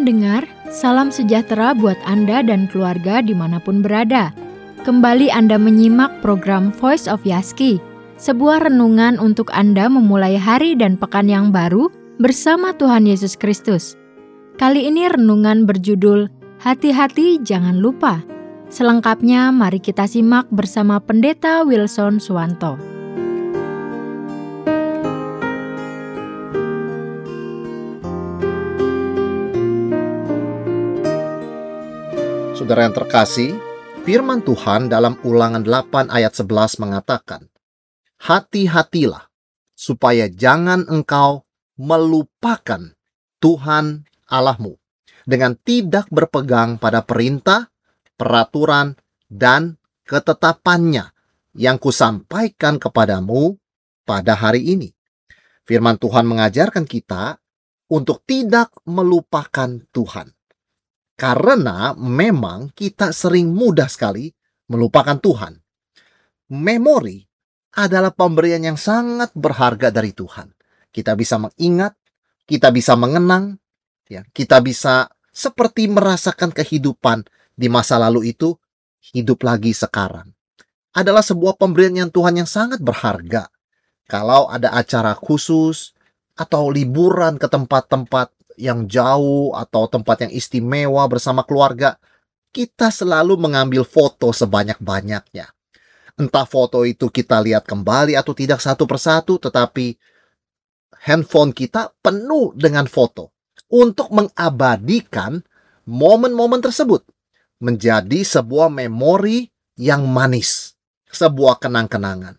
pendengar, salam sejahtera buat Anda dan keluarga di mana pun berada. Kembali Anda menyimak program Voice of Yaski, sebuah renungan untuk Anda memulai hari dan pekan yang baru bersama Tuhan Yesus Kristus. Kali ini renungan berjudul Hati-hati jangan lupa. Selengkapnya mari kita simak bersama Pendeta Wilson Suwanto. Saudara yang terkasih, firman Tuhan dalam ulangan 8 ayat 11 mengatakan, Hati-hatilah, supaya jangan engkau melupakan Tuhan Allahmu dengan tidak berpegang pada perintah, peraturan, dan ketetapannya yang kusampaikan kepadamu pada hari ini. Firman Tuhan mengajarkan kita untuk tidak melupakan Tuhan. Karena memang kita sering mudah sekali melupakan Tuhan. Memori adalah pemberian yang sangat berharga dari Tuhan. Kita bisa mengingat, kita bisa mengenang, ya, kita bisa seperti merasakan kehidupan di masa lalu itu hidup lagi sekarang. Adalah sebuah pemberian yang Tuhan yang sangat berharga. Kalau ada acara khusus atau liburan ke tempat-tempat yang jauh atau tempat yang istimewa bersama keluarga, kita selalu mengambil foto sebanyak-banyaknya. Entah foto itu kita lihat kembali atau tidak satu persatu, tetapi handphone kita penuh dengan foto untuk mengabadikan momen-momen tersebut menjadi sebuah memori yang manis, sebuah kenang-kenangan.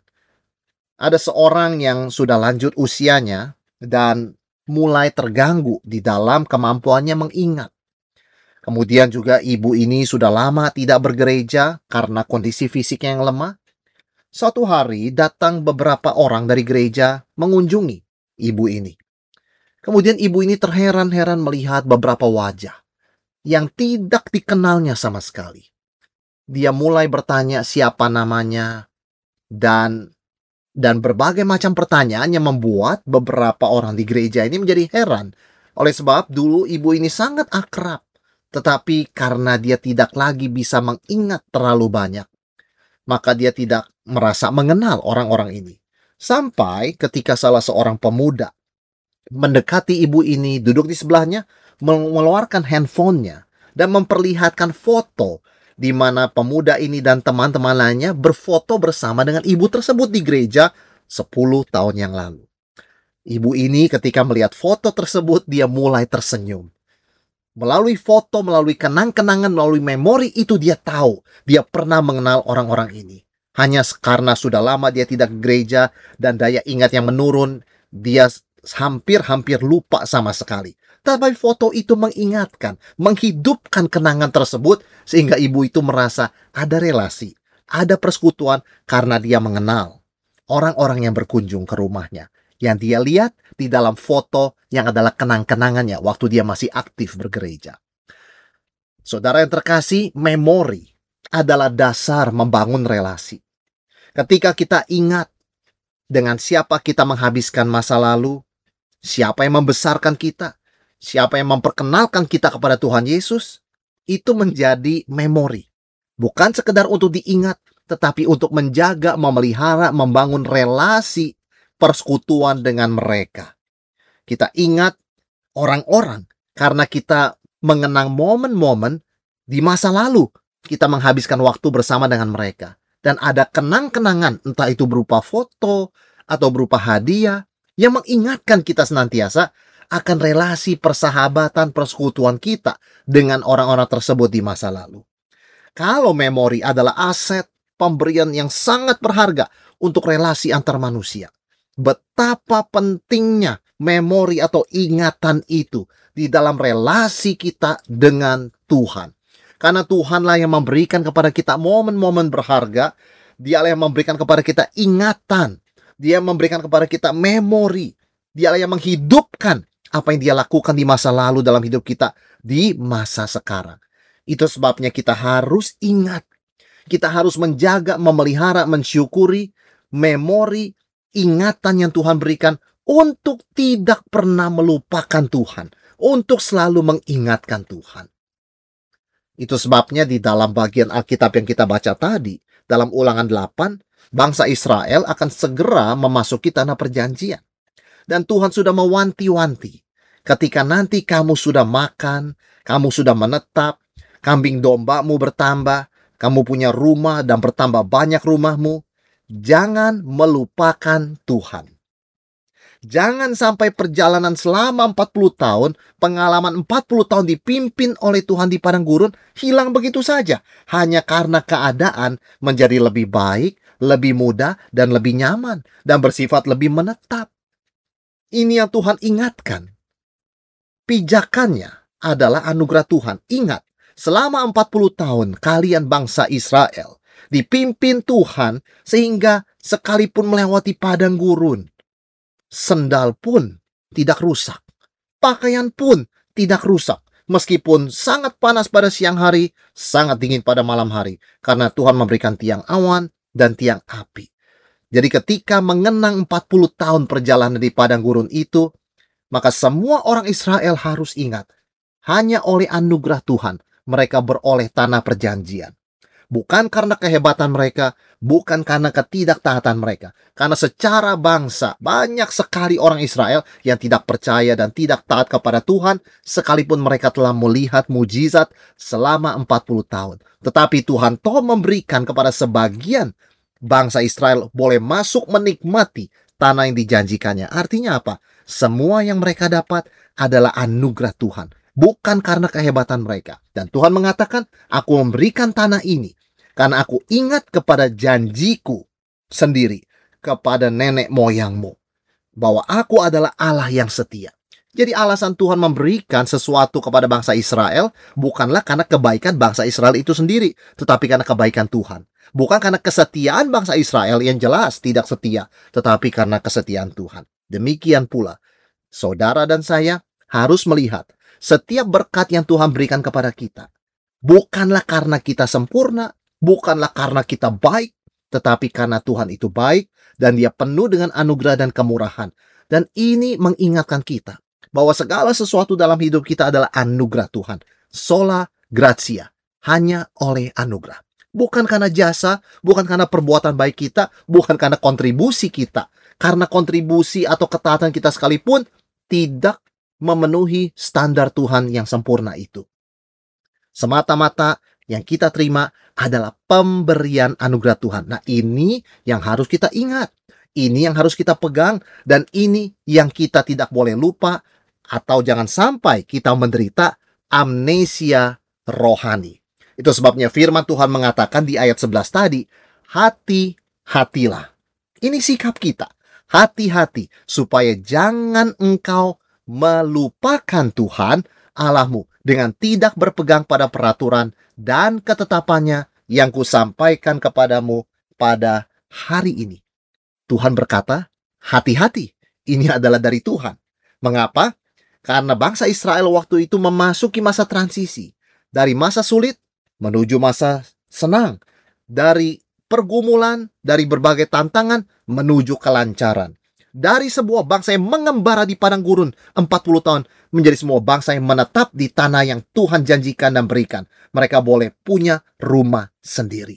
Ada seorang yang sudah lanjut usianya dan mulai terganggu di dalam kemampuannya mengingat. Kemudian juga ibu ini sudah lama tidak bergereja karena kondisi fisik yang lemah. Suatu hari datang beberapa orang dari gereja mengunjungi ibu ini. Kemudian ibu ini terheran-heran melihat beberapa wajah yang tidak dikenalnya sama sekali. Dia mulai bertanya siapa namanya dan dan berbagai macam pertanyaan yang membuat beberapa orang di gereja ini menjadi heran. Oleh sebab dulu ibu ini sangat akrab, tetapi karena dia tidak lagi bisa mengingat terlalu banyak, maka dia tidak merasa mengenal orang-orang ini. Sampai ketika salah seorang pemuda mendekati ibu ini, duduk di sebelahnya, mengeluarkan handphonenya dan memperlihatkan foto di mana pemuda ini dan teman-teman lainnya berfoto bersama dengan ibu tersebut di gereja 10 tahun yang lalu. Ibu ini ketika melihat foto tersebut dia mulai tersenyum. Melalui foto, melalui kenang-kenangan, melalui memori itu dia tahu dia pernah mengenal orang-orang ini. Hanya karena sudah lama dia tidak ke gereja dan daya ingat yang menurun, dia hampir-hampir lupa sama sekali. Tapi foto itu mengingatkan, menghidupkan kenangan tersebut sehingga ibu itu merasa ada relasi, ada persekutuan karena dia mengenal orang-orang yang berkunjung ke rumahnya. Yang dia lihat di dalam foto yang adalah kenang-kenangannya waktu dia masih aktif bergereja. Saudara yang terkasih, memori adalah dasar membangun relasi. Ketika kita ingat dengan siapa kita menghabiskan masa lalu, siapa yang membesarkan kita, siapa yang memperkenalkan kita kepada Tuhan Yesus, itu menjadi memori. Bukan sekedar untuk diingat, tetapi untuk menjaga, memelihara, membangun relasi persekutuan dengan mereka. Kita ingat orang-orang karena kita mengenang momen-momen di masa lalu kita menghabiskan waktu bersama dengan mereka. Dan ada kenang-kenangan, entah itu berupa foto atau berupa hadiah, yang mengingatkan kita senantiasa akan relasi persahabatan persekutuan kita dengan orang-orang tersebut di masa lalu. Kalau memori adalah aset pemberian yang sangat berharga untuk relasi antar manusia. Betapa pentingnya memori atau ingatan itu di dalam relasi kita dengan Tuhan. Karena Tuhanlah yang memberikan kepada kita momen-momen berharga. Dialah yang memberikan kepada kita ingatan. Dia memberikan kepada kita memori. Dialah yang menghidupkan apa yang dia lakukan di masa lalu dalam hidup kita di masa sekarang. Itu sebabnya kita harus ingat. Kita harus menjaga, memelihara, mensyukuri memori, ingatan yang Tuhan berikan untuk tidak pernah melupakan Tuhan. untuk selalu mengingatkan Tuhan. Itu sebabnya di dalam bagian Alkitab yang kita baca tadi, dalam ulangan 8, bangsa Israel akan segera memasuki tanah perjanjian. Dan Tuhan sudah mewanti-wanti, ketika nanti kamu sudah makan, kamu sudah menetap, kambing dombamu bertambah, kamu punya rumah dan bertambah banyak rumahmu, jangan melupakan Tuhan. Jangan sampai perjalanan selama 40 tahun, pengalaman 40 tahun dipimpin oleh Tuhan di padang gurun, hilang begitu saja. Hanya karena keadaan menjadi lebih baik, lebih mudah, dan lebih nyaman, dan bersifat lebih menetap. Ini yang Tuhan ingatkan. Pijakannya adalah anugerah Tuhan. Ingat, selama 40 tahun kalian bangsa Israel dipimpin Tuhan sehingga sekalipun melewati padang gurun, sendal pun tidak rusak. Pakaian pun tidak rusak. Meskipun sangat panas pada siang hari, sangat dingin pada malam hari. Karena Tuhan memberikan tiang awan dan tiang api. Jadi ketika mengenang 40 tahun perjalanan di padang gurun itu, maka semua orang Israel harus ingat, hanya oleh anugerah Tuhan mereka beroleh tanah perjanjian bukan karena kehebatan mereka, bukan karena ketidaktaatan mereka. Karena secara bangsa, banyak sekali orang Israel yang tidak percaya dan tidak taat kepada Tuhan, sekalipun mereka telah melihat mujizat selama 40 tahun. Tetapi Tuhan toh memberikan kepada sebagian bangsa Israel boleh masuk menikmati tanah yang dijanjikannya. Artinya apa? Semua yang mereka dapat adalah anugerah Tuhan bukan karena kehebatan mereka. Dan Tuhan mengatakan, aku memberikan tanah ini karena aku ingat kepada janjiku sendiri kepada nenek moyangmu bahwa aku adalah Allah yang setia. Jadi alasan Tuhan memberikan sesuatu kepada bangsa Israel bukanlah karena kebaikan bangsa Israel itu sendiri, tetapi karena kebaikan Tuhan. Bukan karena kesetiaan bangsa Israel yang jelas tidak setia, tetapi karena kesetiaan Tuhan. Demikian pula, saudara dan saya harus melihat setiap berkat yang Tuhan berikan kepada kita. Bukanlah karena kita sempurna, bukanlah karena kita baik, tetapi karena Tuhan itu baik dan dia penuh dengan anugerah dan kemurahan. Dan ini mengingatkan kita bahwa segala sesuatu dalam hidup kita adalah anugerah Tuhan. Sola gratia, hanya oleh anugerah. Bukan karena jasa, bukan karena perbuatan baik kita, bukan karena kontribusi kita. Karena kontribusi atau ketaatan kita sekalipun tidak memenuhi standar Tuhan yang sempurna itu. Semata-mata yang kita terima adalah pemberian anugerah Tuhan. Nah, ini yang harus kita ingat. Ini yang harus kita pegang dan ini yang kita tidak boleh lupa atau jangan sampai kita menderita amnesia rohani. Itu sebabnya firman Tuhan mengatakan di ayat 11 tadi, hati-hatilah. Ini sikap kita. Hati-hati supaya jangan engkau melupakan Tuhan Allahmu dengan tidak berpegang pada peraturan dan ketetapannya yang kusampaikan kepadamu pada hari ini. Tuhan berkata, hati-hati, ini adalah dari Tuhan. Mengapa? Karena bangsa Israel waktu itu memasuki masa transisi. Dari masa sulit menuju masa senang. Dari pergumulan, dari berbagai tantangan menuju kelancaran dari sebuah bangsa yang mengembara di padang gurun 40 tahun menjadi semua bangsa yang menetap di tanah yang Tuhan janjikan dan berikan. Mereka boleh punya rumah sendiri.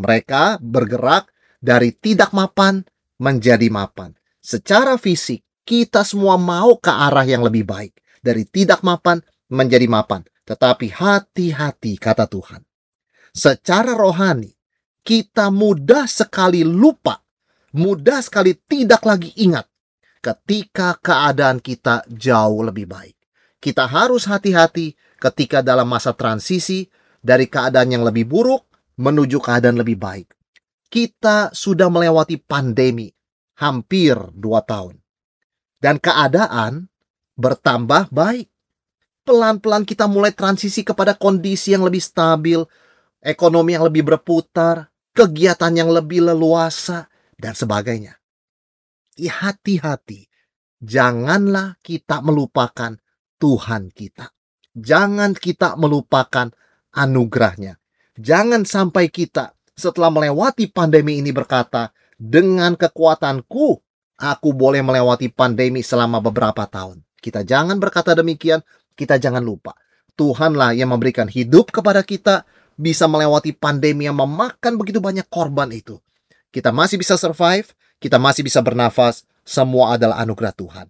Mereka bergerak dari tidak mapan menjadi mapan. Secara fisik, kita semua mau ke arah yang lebih baik. Dari tidak mapan menjadi mapan. Tetapi hati-hati kata Tuhan. Secara rohani, kita mudah sekali lupa mudah sekali tidak lagi ingat ketika keadaan kita jauh lebih baik. Kita harus hati-hati ketika dalam masa transisi dari keadaan yang lebih buruk menuju keadaan lebih baik. Kita sudah melewati pandemi hampir dua tahun. Dan keadaan bertambah baik. Pelan-pelan kita mulai transisi kepada kondisi yang lebih stabil, ekonomi yang lebih berputar, kegiatan yang lebih leluasa, dan sebagainya. Ya, hati-hati. Janganlah kita melupakan Tuhan kita. Jangan kita melupakan anugerahnya. Jangan sampai kita setelah melewati pandemi ini berkata, dengan kekuatanku, aku boleh melewati pandemi selama beberapa tahun. Kita jangan berkata demikian, kita jangan lupa. Tuhanlah yang memberikan hidup kepada kita, bisa melewati pandemi yang memakan begitu banyak korban itu. Kita masih bisa survive, kita masih bisa bernafas, semua adalah anugerah Tuhan.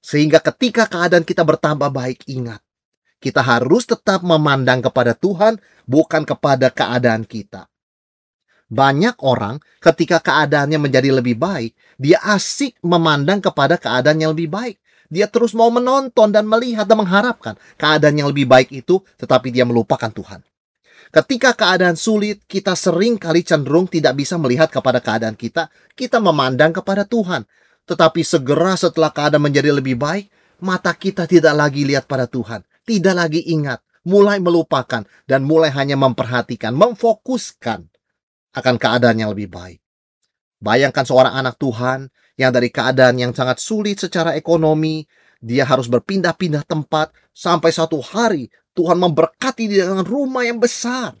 Sehingga ketika keadaan kita bertambah baik, ingat, kita harus tetap memandang kepada Tuhan, bukan kepada keadaan kita. Banyak orang ketika keadaannya menjadi lebih baik, dia asik memandang kepada keadaan yang lebih baik. Dia terus mau menonton dan melihat dan mengharapkan keadaan yang lebih baik itu, tetapi dia melupakan Tuhan. Ketika keadaan sulit, kita sering kali cenderung tidak bisa melihat kepada keadaan kita, kita memandang kepada Tuhan. Tetapi segera setelah keadaan menjadi lebih baik, mata kita tidak lagi lihat pada Tuhan, tidak lagi ingat, mulai melupakan, dan mulai hanya memperhatikan, memfokuskan akan keadaan yang lebih baik. Bayangkan seorang anak Tuhan yang dari keadaan yang sangat sulit secara ekonomi, dia harus berpindah-pindah tempat sampai satu hari Tuhan memberkati dia dengan rumah yang besar.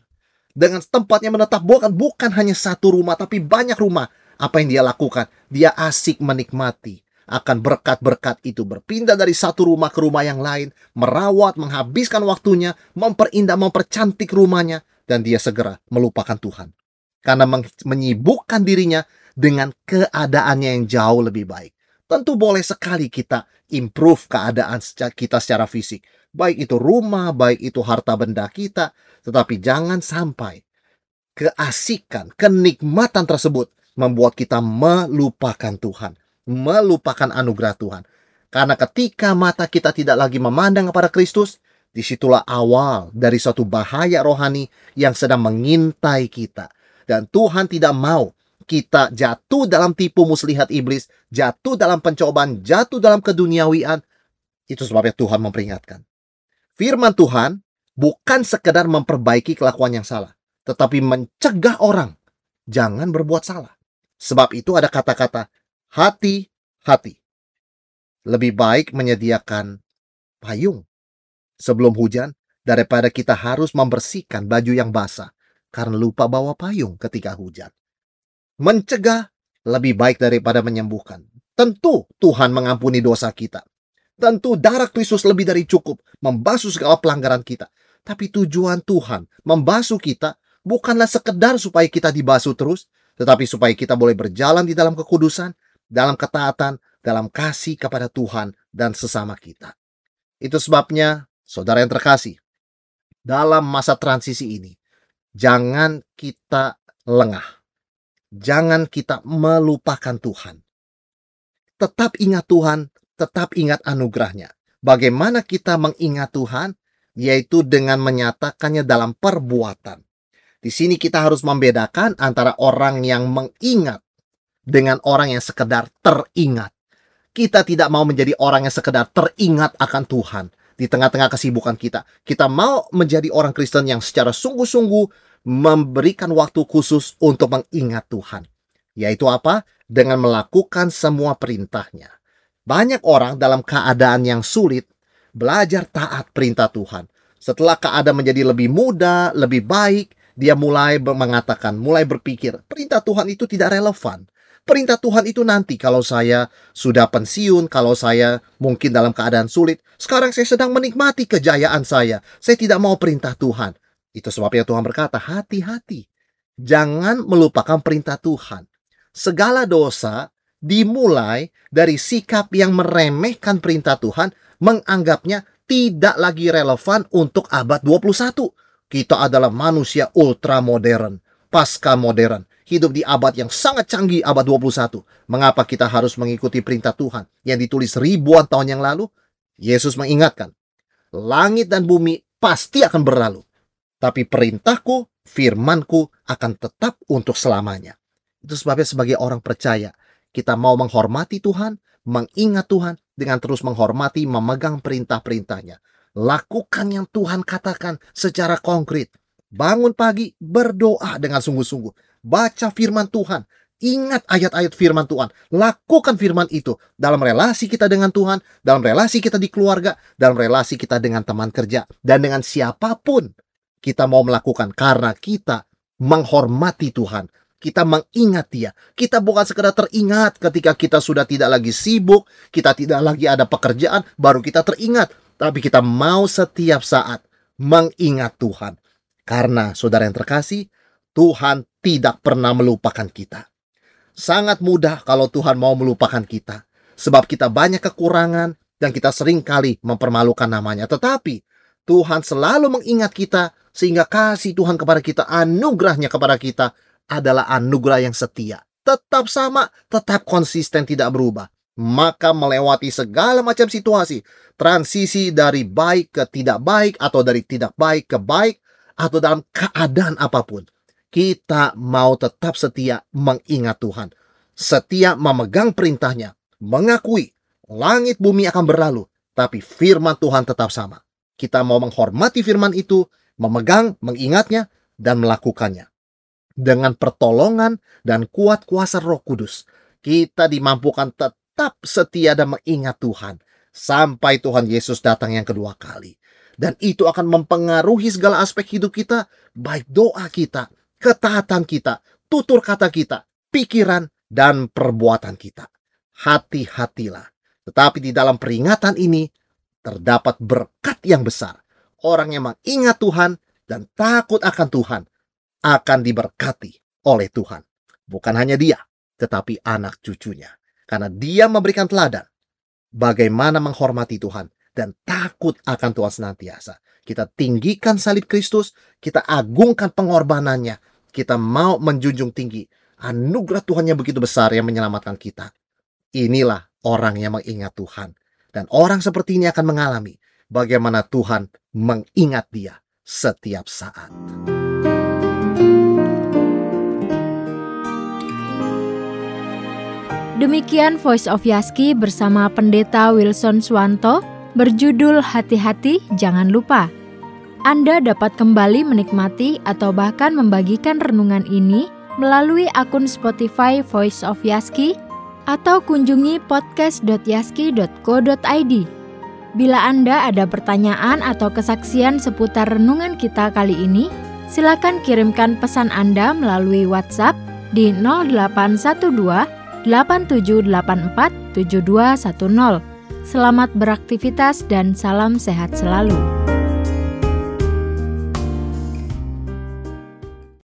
Dengan tempat yang menetap bukan bukan hanya satu rumah tapi banyak rumah. Apa yang dia lakukan? Dia asik menikmati akan berkat-berkat itu berpindah dari satu rumah ke rumah yang lain, merawat, menghabiskan waktunya, memperindah, mempercantik rumahnya, dan dia segera melupakan Tuhan karena menyibukkan dirinya dengan keadaannya yang jauh lebih baik. Tentu boleh sekali kita improve keadaan kita secara fisik. Baik itu rumah, baik itu harta benda kita. Tetapi jangan sampai keasikan, kenikmatan tersebut membuat kita melupakan Tuhan. Melupakan anugerah Tuhan. Karena ketika mata kita tidak lagi memandang kepada Kristus, di situlah awal dari suatu bahaya rohani yang sedang mengintai kita dan Tuhan tidak mau kita jatuh dalam tipu muslihat iblis, jatuh dalam pencobaan, jatuh dalam keduniawian. Itu sebabnya Tuhan memperingatkan. Firman Tuhan bukan sekedar memperbaiki kelakuan yang salah, tetapi mencegah orang jangan berbuat salah. Sebab itu ada kata-kata hati-hati. Lebih baik menyediakan payung sebelum hujan daripada kita harus membersihkan baju yang basah karena lupa bawa payung ketika hujan. Mencegah lebih baik daripada menyembuhkan. Tentu Tuhan mengampuni dosa kita. Tentu darah Kristus lebih dari cukup membasuh segala pelanggaran kita. Tapi tujuan Tuhan membasuh kita bukanlah sekedar supaya kita dibasuh terus, tetapi supaya kita boleh berjalan di dalam kekudusan, dalam ketaatan, dalam kasih kepada Tuhan dan sesama kita. Itu sebabnya, saudara yang terkasih, dalam masa transisi ini, Jangan kita lengah. Jangan kita melupakan Tuhan. Tetap ingat Tuhan, tetap ingat anugerahnya. Bagaimana kita mengingat Tuhan? Yaitu dengan menyatakannya dalam perbuatan. Di sini kita harus membedakan antara orang yang mengingat dengan orang yang sekedar teringat. Kita tidak mau menjadi orang yang sekedar teringat akan Tuhan, di tengah-tengah kesibukan kita. Kita mau menjadi orang Kristen yang secara sungguh-sungguh memberikan waktu khusus untuk mengingat Tuhan. Yaitu apa? Dengan melakukan semua perintahnya. Banyak orang dalam keadaan yang sulit belajar taat perintah Tuhan. Setelah keadaan menjadi lebih mudah, lebih baik, dia mulai mengatakan, mulai berpikir, perintah Tuhan itu tidak relevan. Perintah Tuhan itu nanti kalau saya sudah pensiun, kalau saya mungkin dalam keadaan sulit. Sekarang saya sedang menikmati kejayaan saya. Saya tidak mau perintah Tuhan. Itu sebabnya Tuhan berkata, hati-hati. Jangan melupakan perintah Tuhan. Segala dosa dimulai dari sikap yang meremehkan perintah Tuhan, menganggapnya tidak lagi relevan untuk abad 21. Kita adalah manusia ultra modern, pasca modern hidup di abad yang sangat canggih abad 21. Mengapa kita harus mengikuti perintah Tuhan yang ditulis ribuan tahun yang lalu? Yesus mengingatkan, langit dan bumi pasti akan berlalu. Tapi perintahku, firmanku akan tetap untuk selamanya. Itu sebabnya sebagai orang percaya, kita mau menghormati Tuhan, mengingat Tuhan, dengan terus menghormati, memegang perintah-perintahnya. Lakukan yang Tuhan katakan secara konkret. Bangun pagi, berdoa dengan sungguh-sungguh baca firman Tuhan, ingat ayat-ayat firman Tuhan, lakukan firman itu dalam relasi kita dengan Tuhan, dalam relasi kita di keluarga, dalam relasi kita dengan teman kerja, dan dengan siapa pun kita mau melakukan karena kita menghormati Tuhan. kita mengingat dia. Kita bukan sekedar teringat ketika kita sudah tidak lagi sibuk, kita tidak lagi ada pekerjaan, baru kita teringat. Tapi kita mau setiap saat mengingat Tuhan. Karena saudara yang terkasih, Tuhan tidak pernah melupakan kita. Sangat mudah kalau Tuhan mau melupakan kita. Sebab kita banyak kekurangan dan kita sering kali mempermalukan namanya. Tetapi Tuhan selalu mengingat kita sehingga kasih Tuhan kepada kita, anugerahnya kepada kita adalah anugerah yang setia. Tetap sama, tetap konsisten tidak berubah. Maka melewati segala macam situasi, transisi dari baik ke tidak baik atau dari tidak baik ke baik atau dalam keadaan apa pun. Kita mau tetap setia mengingat Tuhan. Setia memegang perintahnya, mengakui langit bumi akan berlalu, tapi firman Tuhan tetap sama. Kita mau menghormati firman itu, memegang, mengingatnya, dan melakukannya dengan pertolongan dan kuat kuasa Roh Kudus, kita dimampukan tetap setia dan mengingat Tuhan sampai Tuhan Yesus datang yang kedua kali. Dan itu akan mempengaruhi segala aspek hidup kita, baik doa kita, ketaatan kita, tutur kata kita, pikiran, dan perbuatan kita. Hati-hatilah. Tetapi di dalam peringatan ini terdapat berkat yang besar. Orang yang mengingat Tuhan dan takut akan Tuhan akan diberkati oleh Tuhan. Bukan hanya dia, tetapi anak cucunya. Karena dia memberikan teladan bagaimana menghormati Tuhan dan takut akan Tuhan senantiasa. Kita tinggikan salib Kristus, kita agungkan pengorbanannya. Kita mau menjunjung tinggi anugerah Tuhan yang begitu besar yang menyelamatkan kita. Inilah orang yang mengingat Tuhan. Dan orang seperti ini akan mengalami bagaimana Tuhan mengingat dia setiap saat. Demikian Voice of Yaski bersama Pendeta Wilson Swanto berjudul Hati-hati Jangan Lupa. Anda dapat kembali menikmati atau bahkan membagikan renungan ini melalui akun Spotify Voice of Yaski atau kunjungi podcast.yaski.co.id. Bila Anda ada pertanyaan atau kesaksian seputar renungan kita kali ini, silakan kirimkan pesan Anda melalui WhatsApp di 0812 8784 7210. Selamat beraktivitas dan salam sehat selalu.